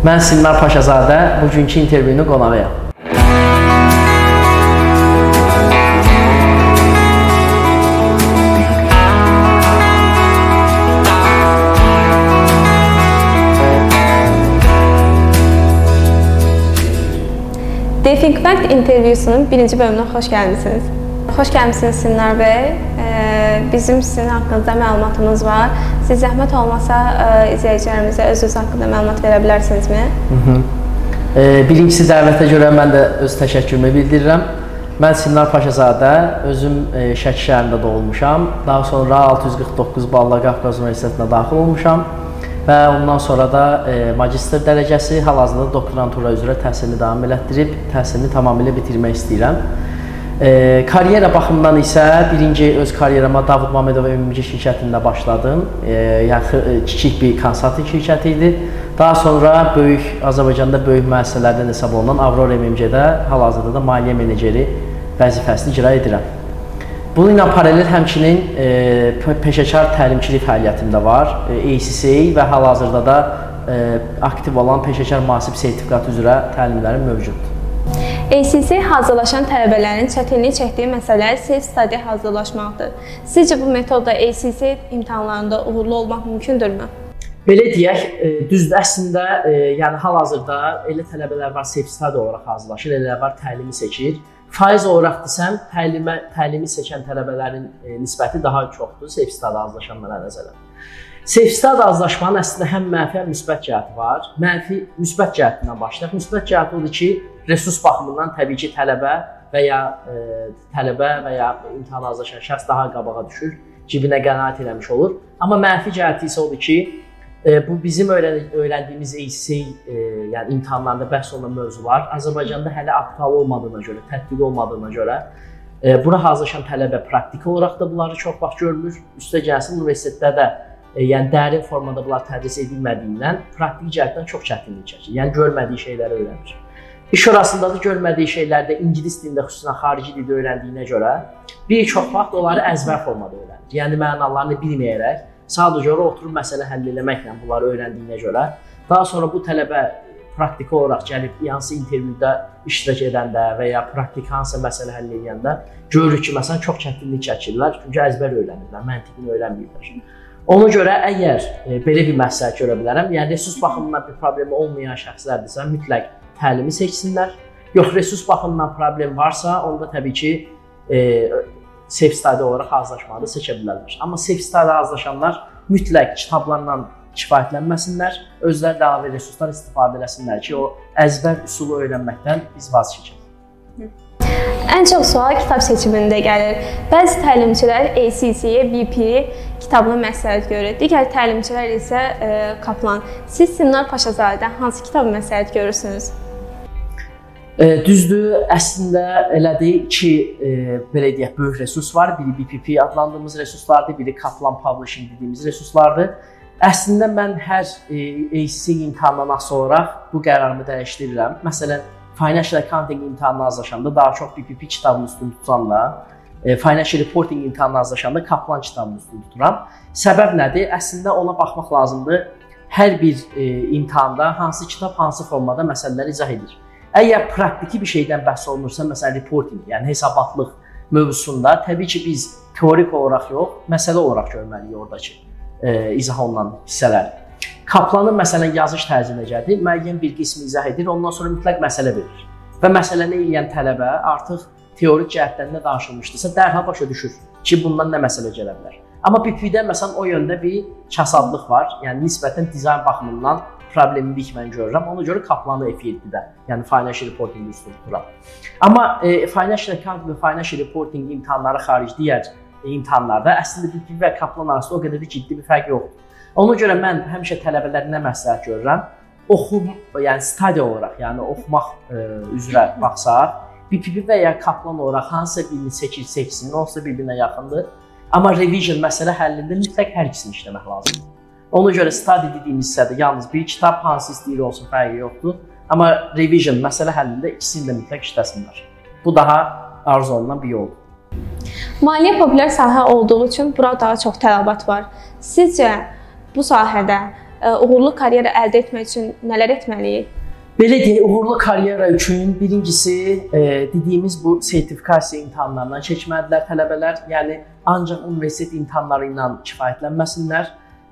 Mən Sinar Paşazadə, bugünkü intervyunun qonağıyam. Think Fact intervyusunun birinci bölümünə xoş gəlmisiniz. Xoş gəlmisiniz Sinar bəy. Bizim sizin haqqınızda məlumatımız var. Siz zəhmət olmasa izləyicilərimizə özünüz haqqında məlumat verə bilərsinizmi? Mhm. Birincisi dəvətə görə mən də öz təşəkkürümü bildirirəm. Mən Sinar Paşazadə, özüm Şəki şəhərində doğulmuşam. Daha sonra 649 balla Qafqaz Universitetinə daxil olmuşam və ondan sonra da e, magistr dərəcəsi, hal-hazırda doktorantura üzrə təhsilini davam elətdirib, təhsilini tamamilə bitirmək istəyirəm. E, karyera baxımından isə birinci öz karyerama Davud Mamedov ümumi şirkətində başladım. Yəni e, kiçik bir konsalting şirkəti idi. Daha sonra böyük Azərbaycanda böyük müəssisələrdən hesab olunan Avrora MMC-də hal-hazırda da maliyyə meneceri vəzifəsini icra edirəm. Bununla paralel həmçinin e, peşəkar təlimçilik fəaliyyətim də var. E, ACCA və hal-hazırda da e, aktiv olan peşəkar mühasib sertifikatı üzrə təlimlərim mövcuddur. ACC hazırlaşan tələbələrin çətinlik çəkdiyi məsələ self-study hazırlaşmaqdır. Sizcə bu metodla ACC imtahanlarında uğurlu olmaq mümkündürmü? Belə deyək, e, düzdür. Əslində, e, yəni hal-hazırda elə tələbələr var self-study olaraq hazırlaşır, elə var təlimi seçir. Faiz olaraq desəm, təlimə təlimi seçən tələbələrin e, nisbəti daha çoxdur self-study azlaşanlara nəzərən. Self-study azlaşmanın əslində həm mənfi, həm müsbət cəhəti var. Mənfi müsbət cəhətindən başlayaq. Müsbət cəhəti odur ki, resurs baxımından təbii ki, tələbə və ya e, tələbə və ya imtahan azlaşan şəxs daha qabağa düşür, cibinə qənaət eləmiş olur. Amma mənfi cəhəti isə odur ki, E, bu bizim öyrən öyrəndiyimiz ACC e, yəni imtahanlarında bəhs olunan mövzular Azərbaycanda hələ aktual olmadığına görə, tətbiq olmadığına görə e, bura hazırlaşan tələbə praktiki olaraq da bunları çox vaxt görmür. Üstə gəlsin universitetdə də e, yəni dərin formada bunlar tədris edilmədiyindən praktik cəhətdən çox çətinlik çəkir. Yəni görmədiyi şeyləri öyrənir. İş orasında da görmədiyi şeylərdə ingilis dilində xüsusən xarici dildə öyrəndiyinə görə bir çox vaxt onları əzbər formada öyrənir. Yəni mənalarını bilməyərək Sadəcə olaraq oturub məsələ həll etməklə bunları öyrəndiyinə görə daha sonra bu tələbə praktiki olaraq gəlib hansı intervyuda iştirak edəndə və ya praktik hansısa məsələ həll edəndə görürük ki, məsələn çox çətinlik çəkirlər, çünki əzbər öyrənirlər, məntiqini öyrənmirlər. Ona görə əgər e, belə bir məsləhət görə bilərəm, yəni resurs baxımından bir problemi olmayan şəxslərdirsə, mütləq təlimi seçsinlər. Yox, resurs baxımından problem varsa, onda təbii ki, e, safe study olaraq hazırlaşmağı da seçə bilərlər. Amma safe study hazırlaşanlar mütləq kitablarla kifayətlənməsinlər, özləri də əlavə resurslar istifadə etsinlər ki, o əzbər üsulu öyrənməkdən biz vaz keçək. Ən çox sual kitab seçimində gəlir. Bəzi təlimçilər ACC-yə BP kitabını məsləhət görür. Digər təlimçilər isə e, Kaplan. Siz Sinar Paşazadə hansı kitabı məsləhət görürsünüz? Düzdür, əslində elədir ki, e, belə deyək, böyük resurs var. Biri BPP adlandığımız resurslardır, biri Kaplan Publishing dediyimiz resurslardır. Əslində mən hər e, ACC imtahanından asılı olaraq bu qərarımı dəyişdirirəm. Məsələn, Financial Accounting imtahanına hazırlaşanda daha çox BPP kitabını üstün tutsam da, e, Financial Reporting imtahanına hazırlaşanda Kaplan kitabını üstün tuturam. Səbəb nədir? Əslində ona baxmaq lazımdır. Hər bir e, imtahanda hansı kitab hansı formada məsələləri izah edir. Əgər praktiki bir şeydən bəhs olunursa, məsələn reporting, yəni hesabatlıq mövzusunda təbii ki, biz teorik olaraq yox, məsələ olaraq görməliyik oradakı e, izah olunan hissələri. Kaplanın məsələn yazış tərzi necədir? Müəyyən bir qismi izah edir, ondan sonra mütləq məsələ verir. Və məsələni eləyən tələbə artıq teorik cəhətdən nə danışılmışdırsa, dərhal başa düşür ki, bundan nə məsələ gələ bilər. Amma PPP-də məsələn o yöndə bir kasadlıq var. Yəni nisbətən dizayn baxımından problemlilik mən görürəm. Ona görə Kaplanı F7-də, yəni financial reporting üstün tuturam. Amma e, financial accounting və financial reporting imtahanları xaric digər e, imtahanlarda əslində BPV və Kaplan arasında o qədər də ciddi bir fərq yoxdur. Ona görə mən həmişə tələbələrə məsləhət görürəm. Oxum, yəni study olaraq, yəni oxumaq e, üzrə baxsaq, BPV və ya Kaplan olaraq hansısa birini seçir, seçsin, onsuz da bir-birinə yaxındır. Amma revision məsələ həllində mütləq hər ikisini işləmək lazımdır. Ona görə study dediyimiz hissədə yalnız bir kitab hansı istəyir olsun fərqi yoxdur. Amma revision məsələ həllində ikisini də mütləq işləsinlər. Bu daha arzu olunan bir yoldur. Maliyyə populyar sahə olduğu üçün bura daha çox tələbat var. Sizcə bu sahədə uğurlu karyera əldə etmək üçün nələr etməliyik? Belə deyək, uğurlu karyera üçün birincisi e, dediyimiz bu sertifikasiya imtahanlarından keçməlidirlər tələbələr. Yəni ancaq universitet imtahanları ilə kifayətlənməsinlər.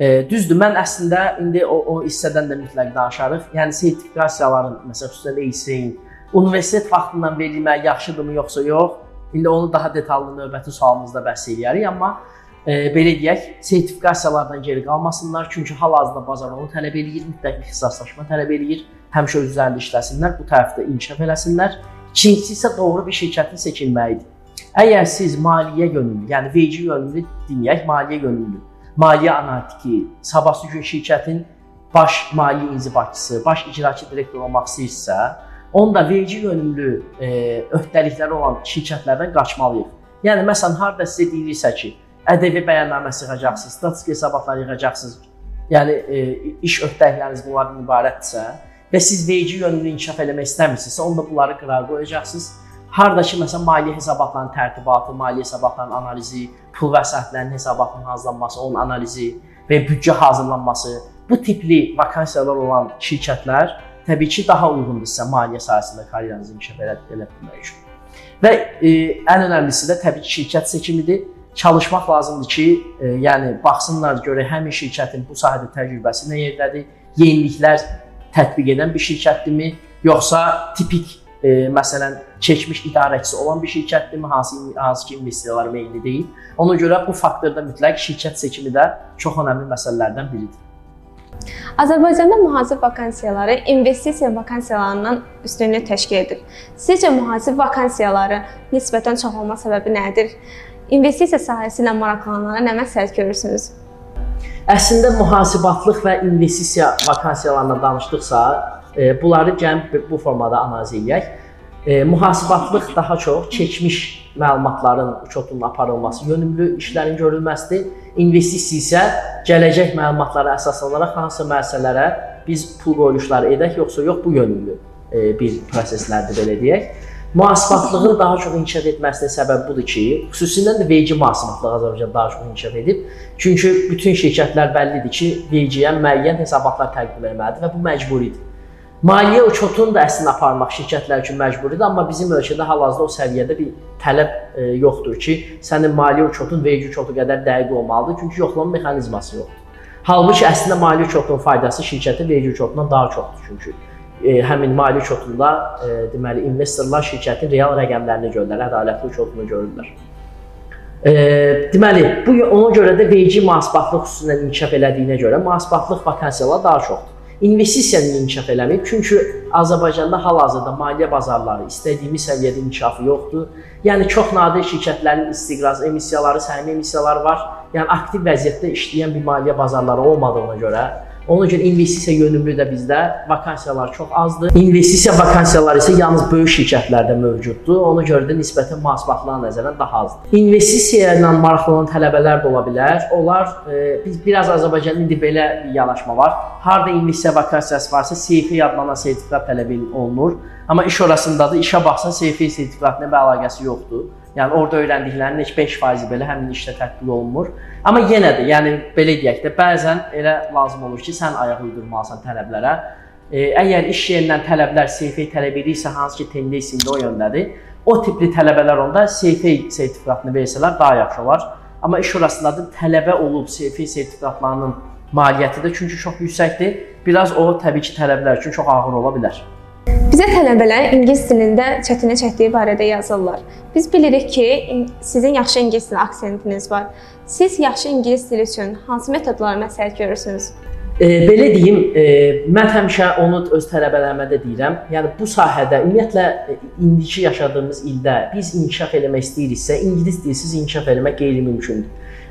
E, düzdür, mən əslində indi o, o hissədən də mütləq danışarıq. Yəni sertifikasiyaların, məsələn, xüsusən EYS-in universitet vaxtından verilməyi yaxşıdırmı yoxsa yox? İndi onu daha detallı növbəti sualımızda bəhs eləyərik, amma e, belə deyək, sertifikasiyalardan geri qalmasınlar, çünki hal-hazırda bazar onu tələb eləyir, mütləq ixtisaslaşma tələb eləyir. Həmişə öz üzərində işləsinlər, bu tərəfdə inkişaf eləsinlər. İkincisi isə doğru bir şirkətin seçilməyidir. Əgər siz maliyyə yönümlü, yəni vergi yönümlü deməyək, maliyyə yönümlü, maliyyə analitiki, sabahsı gün şirkətin baş maliyyə inzibatçısı, baş icraçı direktor olmaq istəyirsə, onda vergi yönümlü e, öhdəlikləri olan şirkətlərdən qaçmalıyıq. Yəni məsələn, harda sizə deyilirsə ki, ƏDV bəyannaməsi yığacaqsınız, statistik hesabatlar yığacaqsınız. Yəni e, iş öhdəlikləriniz bunlardan ibarətdirsə və siz vergi yönümlü inkişaf eləmək istəmirsinizsə, onda bunları qırağa qoyacaqsınız. Harda ki, məsələn, maliyyə hesabatlarının tərtibatı, maliyyə hesabatlarının analizi, pul vəsaitlərinin hesabatının hazırlanması, onun analizi və büdcə hazırlanması, bu tipli vakansiyalar olan şirkətlər təbii ki, daha uyğundur sizə maliyyə sahəsində karyeranızı inkişaf etdirmək üçün. Və e, ən önəmlisi də təbii ki, şirkət seçimidir çalışmaq lazımdır ki, e, yəni baxsınlar görək həmin şirkətin bu sahədə təcrübəsi nə yerdədir, yeniliklər tətbiq edən bir şirkətdirmi, yoxsa tipik e, məsələn keçmiş idarəçisi olan bir şirkətdirmi, hansı hansı ki investisiyalar meyilli deyil. Ona görə bu faktorda mütləq şirkət seçimi də çox önəmli məsələlərdən biridir. Azərbaycanda mühasib vakansiyaları investisiya vakansiyalarından üstünlük təşkil edir. Sizcə mühasib vakansiyaları nisbətən çox olma səbəbi nədir? investisiya sahəsi ilə maraqlananlara nə məsləhət görürsünüz? Əslində mühasibatlıq və investisiya vakansiyalarından danışdıqsa, e, bunları gəlib bu formada analiz edək. E, mühasibatlıq daha çox keçmiş məlumatların uçotunun aparılması, yönümlü işlərin görülməsidir. İnvestisiya isə gələcək məlumatlara əsaslanaraq hansı müəssisələrə biz pul qoyuluşları edək, yoxsa yox bu yönümlü e, bir proseslərdir belə deyək. Mühasibatlığın daha çox inkişaf etməsinin səbəbi budur ki, xüsusilə də vergi mühasibatlığı Azərbaycanda daha çox inkişaf edib. Çünki bütün şirkətlər bəllidir ki, vergiyə müəyyən hesabatlar təqdim etməlidir və bu məcburidir. Maliyyə uçotunu da əslində aparmaq şirkətlər üçün məcburidir, amma bizim ölkədə hal-hazırda o səviyyədə bir tələb e, yoxdur ki, sənin maliyyə uçotun vergi uçotu qədər dəqiq olmalıdır, çünki yoxlama mexanizması yoxdur. Halbuki əslində maliyyə uçotunun faydası şirkətin vergi uçotundan daha çoxdur çünki e, həmin maliyyə uçotunda e, deməli investorlar şirkətin real rəqəmlərini görürlər, ədalətli uçotunu görürlər. E, deməli, bu ona görə də vergi mühasibatlıq xüsusilə inkişaf elədiyinə görə mühasibatlıq vakansiyaları daha çoxdur. İnvestisiyanın inkişaf eləməyib, çünki Azərbaycanda hal-hazırda maliyyə bazarları istədiyimiz səviyyədə inkişafı yoxdur. Yəni çox nadir şirkətlərin istiqraz emissiyaları, səhmi emissiyaları var. Yəni aktiv vəziyyətdə işləyən bir maliyyə bazarları olmadığına görə Ona görə investisiya yönümlü də bizdə vakansiyalar çox azdır. İnvestisiya vakansiyaları isə yalnız böyük şirkətlərdə mövcuddur. Ona görə də nisbətən mühasibatlığa nəzərən daha azdır. İnvestisiya ilə maraqlanan tələbələr də ola bilər. Onlar e, biz biraz Azərbaycanda indi belə yanaşma var. Harda investisiya vakansiyası varsa, CFA adlanan sertifikat tələb olunur. Amma iş orasındadır. İşə baxsan CFA sertifikatına bir əlaqəsi yoxdur. Yəni orada öyrəndiklərinin heç 5% belə həmin işdə tətbiq olunmur. Amma yenə də, yəni belə deyək də, bəzən elə lazım olur ki, sən ayaq uydurmalısan tələblərə. E, əgər iş yerindən tələblər CFA tələb edirsə, hansı ki, tendensiya o yöndədir, o tipli tələbələr onda CFA sertifikatını versələr daha yaxşı olar. Amma iş orasında da tələbə olub CFA sertifikatlarının maliyyəti də çünki çox yüksəkdir. Biraz o təbii ki, tələblər üçün çox ağır ola bilər. Bizə tələbələr ingilis dilində çətinlik çəkdiyi barədə yazırlar. Biz bilirik ki, sizin yaxşı ingilis dili aksentiniz var. Siz yaxşı ingilis dili üçün hansı metodları məsləhət görürsünüz? E, belə deyim, e, mən həmişə onu öz tələbələrimə də deyirəm. Yəni bu sahədə ümumiyyətlə e, indiki yaşadığımız ildə biz inkişaf eləmək istəyiriksə, ingilis dilsiz inkişaf eləmək qeyri-mümkündür.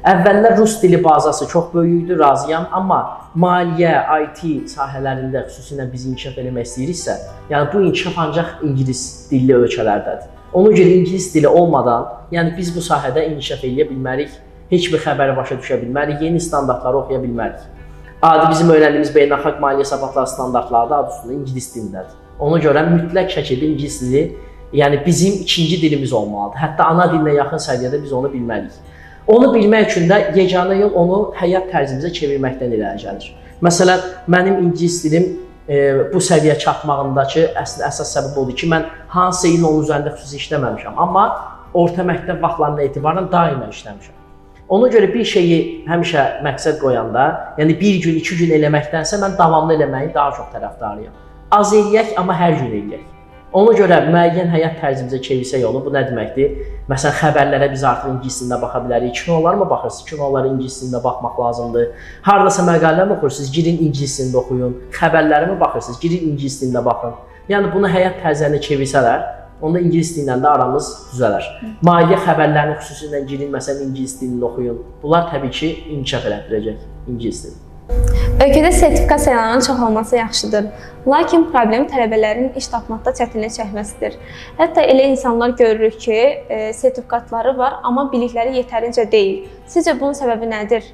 Əvvəllər rus dili bazası çox böyük idi, razıyam, amma maliyyə, IT sahələrində xüsusilə biz inkişaf eləmək istəyiriksə, yəni bu inkişaf ancaq ingilis dilli ölkələrdədir. Ona görə ingilis dili olmadan, yəni biz bu sahədə inkişaf eləyə bilmərik, heç bir xəbəri başa düşə bilmərik, yeni standartları oxuya bilmərik. Adi bizim öyrəndiyimiz beynəlxalq maliyyə hesabatları standartları da adı üstündə ingilis dilindədir. Ona görə mütləq şəkildə ingilis dili, yəni bizim ikinci dilimiz olmalıdır. Hətta ana dilinə yaxın səviyyədə biz onu bilməliyik. Onu bilmək üçün də yeganə yol onu həyat tərzimizə çevirməkdən irəli gəlir. Məsələn, mənim ingilis dilim e, bu səviyyə çatmağındakı əsl əsas səbəb odur ki, mən hansısa ilin onun üzərində xüsusi işləməmişəm, amma orta məktəb vaxtlarından etibarən daima işləmişəm. Ona görə bir şeyi həmişə məqsəd qoyanda, yəni bir gün, iki gün eləməkdənsə mən davamlı eləməyi daha çox tərəfdarıyam. Az eləyək, amma hər gün eləyək. Ona görə müəyyən həyat tərzimizə çevirsək onu, bu nə deməkdir? Məsələn, xəbərlərə biz artıq ingilis dilində baxa bilərik. Kinolar mı baxırsınız? Kinolara ingilis dilində baxmaq lazımdır. Hardasa məqalə mi oxuyursunuz? Girin ingilis dilində oxuyun. Xəbərlərə mi baxırsınız? Girin ingilis dilində baxın. Yəni bunu həyat tərzlərinə çevirsələr, onda ingilis dili ilə də aramız düzələr. Maliyyə xəbərlərini xüsusilə girin, məsələn, ingilis dilində oxuyun. Bunlar təbii ki, inkişaf elətdirəcək ingilis dilini. Ölkədə sertifikasiyaların çox olması yaxşıdır. Lakin problem tələbələrin iş tapmaqda çətinlik çəkməsidir. Hətta elə insanlar görürük ki, e, sertifikatları var, amma bilikləri yetərincə deyil. Sizcə bunun səbəbi nədir?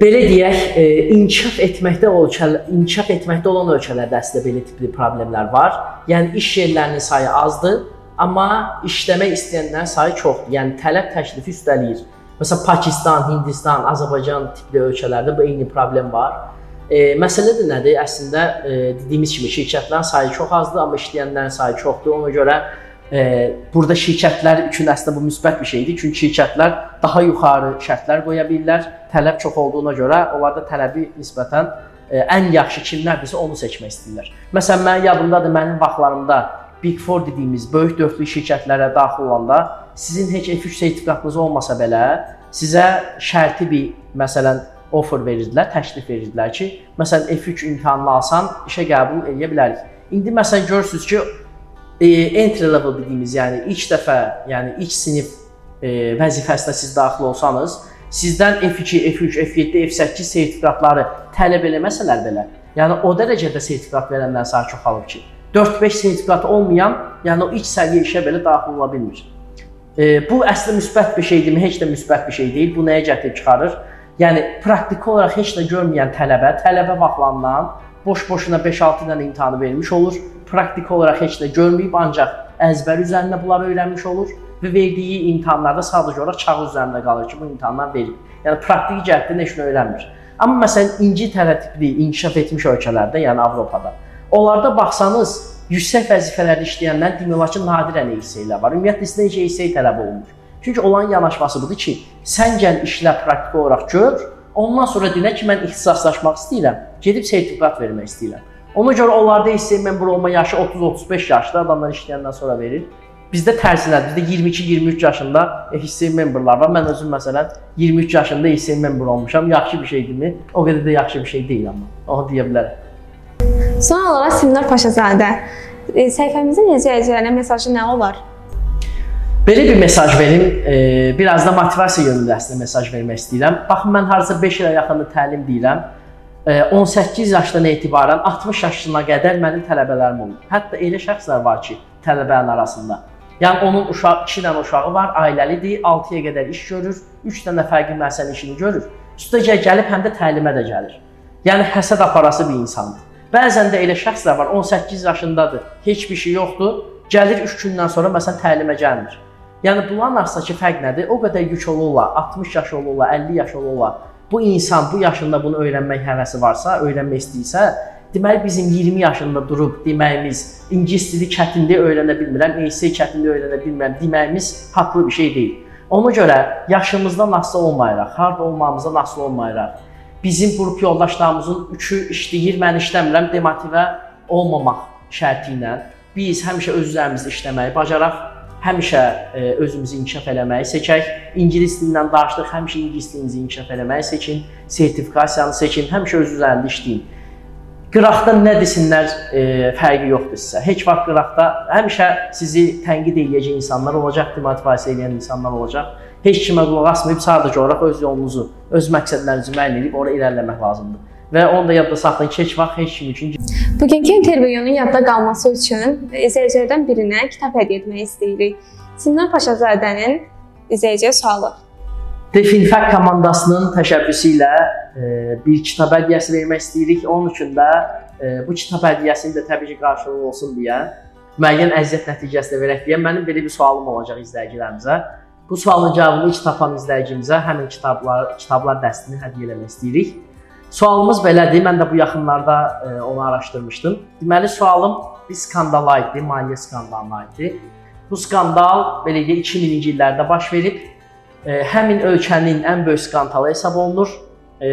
Belə deyək, e, inkişaf etməkdə ölkələr, inkişaf etməkdə olan ölkələrdə əslində belə tipli problemlər var. Yəni iş yerlərinin sayı azdır, amma işləmək istəyənlərin sayı çoxdur. Yəni tələb təklifi üstələyir. Məsələn, Pakistan, Hindistan, Azərbaycan tipli ölkələrdə bu eyni problem var. E, məsələ də nədir? Əslində e, dediyimiz kimi şirkətlərin sayı çox azdır, amma işləyənlərin sayı çoxdur. Ona görə e, burada şirkətlər üçün əslində bu müsbət bir şeydir. Çünki şirkətlər daha yuxarı şərtlər qoya bilirlər. Tələb çox olduğuna görə onlar da tələbi nisbətən e, ən yaxşı kimlərdirsə onu seçmək istəyirlər. Məsələn, mənim yadımdadır, mənim vaxtlarımda Big 4 dediyimiz böyük dörtlük şirkətlərə daxil olanda sizin heç F3 sertifikatınız olmasa belə sizə şərti bir məsələn offer verirdilər, təklif verirdilər ki, məsələn F3 imtahanını alsan işə qəbul edə bilərik. İndi məsələn görürsüz ki, e, entry level dediyimiz, yəni ilk dəfə, yəni ilk sinif e, vəzifəsinə siz daxil olsanız, sizdən F2, F3, F7, F8 sertifikatları tələb eləməsələr belə, yəni o dərəcədə sertifikat verənlər sayı çoxalıb ki, 4-5 sertifikatı olmayan, yəni o ilk səviyyə işə belə daxil ola bilmir. E, bu əslində müsbət bir şeydirmi? Heç də müsbət bir şey deyil. Bu nəyə gətirib çıxarır? Yəni praktiki olaraq heç nə görməyən tələbə tələbə vaxtlarından boş-boşuna 5-6 dənə imtahanı vermiş olur. Praktiki olaraq heç nə görməyib, ancaq əzbər üzərində bunları öyrənmiş olur və verdiyi imtahanlarda sadəcə olaraq kağız üzərində qalır ki, bu imtahanlar verib. Yəni praktiki cəhətdən heç nə öyrənmir. Amma məsələn İngiltərə tipli inkişaf etmiş ölkələrdə, yəni Avropada, onlarda baxsanız yüksək vəzifələrdə işləyənlər demək olar ki, nadirən ESE ilə var. Ümumiyyətlə sizdən heç ESE tələb olunmur. Çünki olan yanaşması budur ki, sən gəl işlə praktiki olaraq gör, ondan sonra dinə ki, mən ixtisaslaşmaq istəyirəm, gedib sertifikat vermək istəyirəm. Ona görə onlarda isə memur olma yaşı 30-35 yaşda adamlar işləyəndən sonra verir. Bizdə tərsinədir. Bizdə 22-23 yaşında HSE memberlar var. Mən özüm məsələn 23 yaşında HSE member olmuşam. Yaxşı bir şeydirmi? O qədər də yaxşı bir şey deyil amma. Onu deyə bilərəm. Son olaraq Simnar Paşazadə e, səhifəmizin izləyicilərinə mesajı nə olar? Belə bir mesaj verim, e, biraz da motivasiya yönündə əslində mesaj vermək istəyirəm. Baxın, mən hardasa 5 ilə yaxındır təlim deyirəm. E, 18 yaşdan etibarən 60 yaşına qədər mənim tələbələrim olur. Hətta elə şəxslər var ki, tələbələrin arasında. Yəni onun uşaq 2 dənə uşağı var, ailəlidir, 6-ya qədər iş görür, 3 dənə fərqli müəssisənin işini görür. Üstəgəl gəlib həm də təlimə də gəlir. Yəni həsəd aparası bir insandır. Bəzən də elə şəxslər var, 18 yaşındadır, heç bir şey yoxdur, gəlir 3 gündən sonra məsələn təlimə gəlmir. Yəni bunların arasındakı fərq nədir? O qədər yük olurlar, 60 yaş olurlar, 50 yaş olurlar. Bu insan bu yaşında bunu öyrənmək həvəsi varsa, öyrənmək istəyirsə, deməli bizim 20 yaşında durub deməyimiz ingilis dili çətindir, öyrənə bilmirəm, ES çətindir, öyrənə bilmirəm deməyimiz haqlı bir şey deyil. Ona görə yaşımızdan asılı olmayaraq, harda olmağımızdan asılı olmayaraq, bizim qrup yoldaşlarımızın üçü işləyir, mən işləmirəm demotivə olmamaq şərti ilə biz həmişə öz üzərimizdə işləməyi bacaraq həmişə e, özümüzü inkişaf eləməyi seçək. İngilis dilindən danışdıq, həmişə ingilis dilinizi inkişaf eləməyi seçin. Sertifikasiyanı seçin, həmişə öz üzərində işləyin. Qıraqda nə desinlər, e, fərqi yoxdur sizə. Heç vaxt qıraqda həmişə sizi tənqid edəcək insanlar olacaq, motivasiya edən insanlar olacaq. Heç kimə qulaq asmayıb sadəcə olaraq öz yolunuzu, öz məqsədlərinizi müəyyən edib ora irəliləmək lazımdır. Və onu da yadda saxlayın ki, heç vaxt heç kim üçün Bugünkü intervyunun yadda qalması üçün izləyicilərdən birinə kitab hədiyyə etmək istəyirik. Sinan Paşazadənin izləyiciyə sualı. Definfak komandasının təşəbbüsü ilə e, bir kitab hədiyyəsi vermək istəyirik. Onun üçün də e, bu kitab hədiyyəsinin də təbii ki, qarşılığı olsun deyə müəyyən əziyyət nəticəsində verək deyə mənim belə bir sualım olacaq izləyicilərimizə. Bu sualın cavabını ilk tapan izləyicimizə həmin kitablar, kitablar dəstini hədiyyə eləmək istəyirik. Sualımız belədir. Mən də bu yaxınlarda e, onu araşdırmışdım. Deməli sualım bir skandala aiddir, maliyyə skandalına aiddir. Bu skandal belə deyək 2000-ci illərdə baş verib. Həmin ölkənin ən böyük skandalı hesab olunur.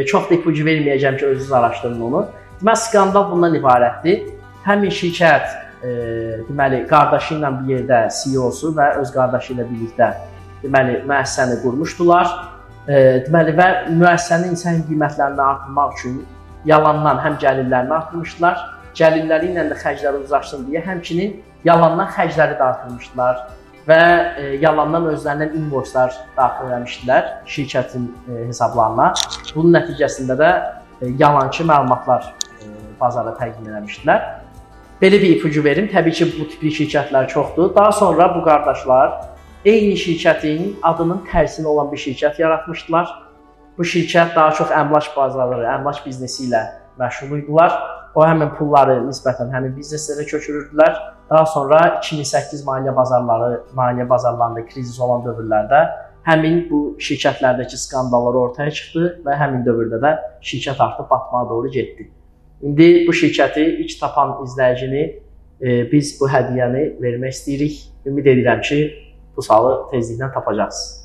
Çox da ipucu verməyəcəm ki, özünüz araşdırın onu. Deməli skandal bundan ibarətdir. Həmin şirkət e, deməli qardaşı ilə bir yerdə CEO-su və öz qardaşı ilə birlikdə deməli müəssisəni qurmuşdular. E, deməli və müəssisənin insan qiymətlərini artırmaq üçün yalandan həm gəlirlərini artırmışdılar, gəlirləri ilə də xərcləri uzlaşsın deyə həmçinin yalandan xərcləri də artırmışdılar və e, yalandan özlərindən invoicelar daxil etmişdilər şirkətin e, hesablarına. Bunun nəticəsində də e, yalançı məlumatlar e, bazara təqdim etmişdilər. Belə bir ipucu verim. Təbii ki, bu tipli şirkətlər çoxdur. Daha sonra bu qardaşlar eyni şirkətin adının tərsinə olan bir şirkət yaratmışdılar. Bu şirkət daha çox əmlak bazarları, əmlak biznesi ilə məşğul idilər. O həmin pulları nisbətən həmin bizneslərə köçürürdülər. Daha sonra 2008 maliyyə bazarları, maliyyə bazarlarında krizis olan dövrlərdə həmin bu şirkətlərdəki skandallar ortaya çıxdı və həmin dövrdə də şirkət artıq batmağa doğru getdi. İndi bu şirkəti ilk tapan izləyicini e, biz bu hədiyyəni vermək istəyirik. Ümid edirəm ki, bu sualı tezliklə tapacaqsınız.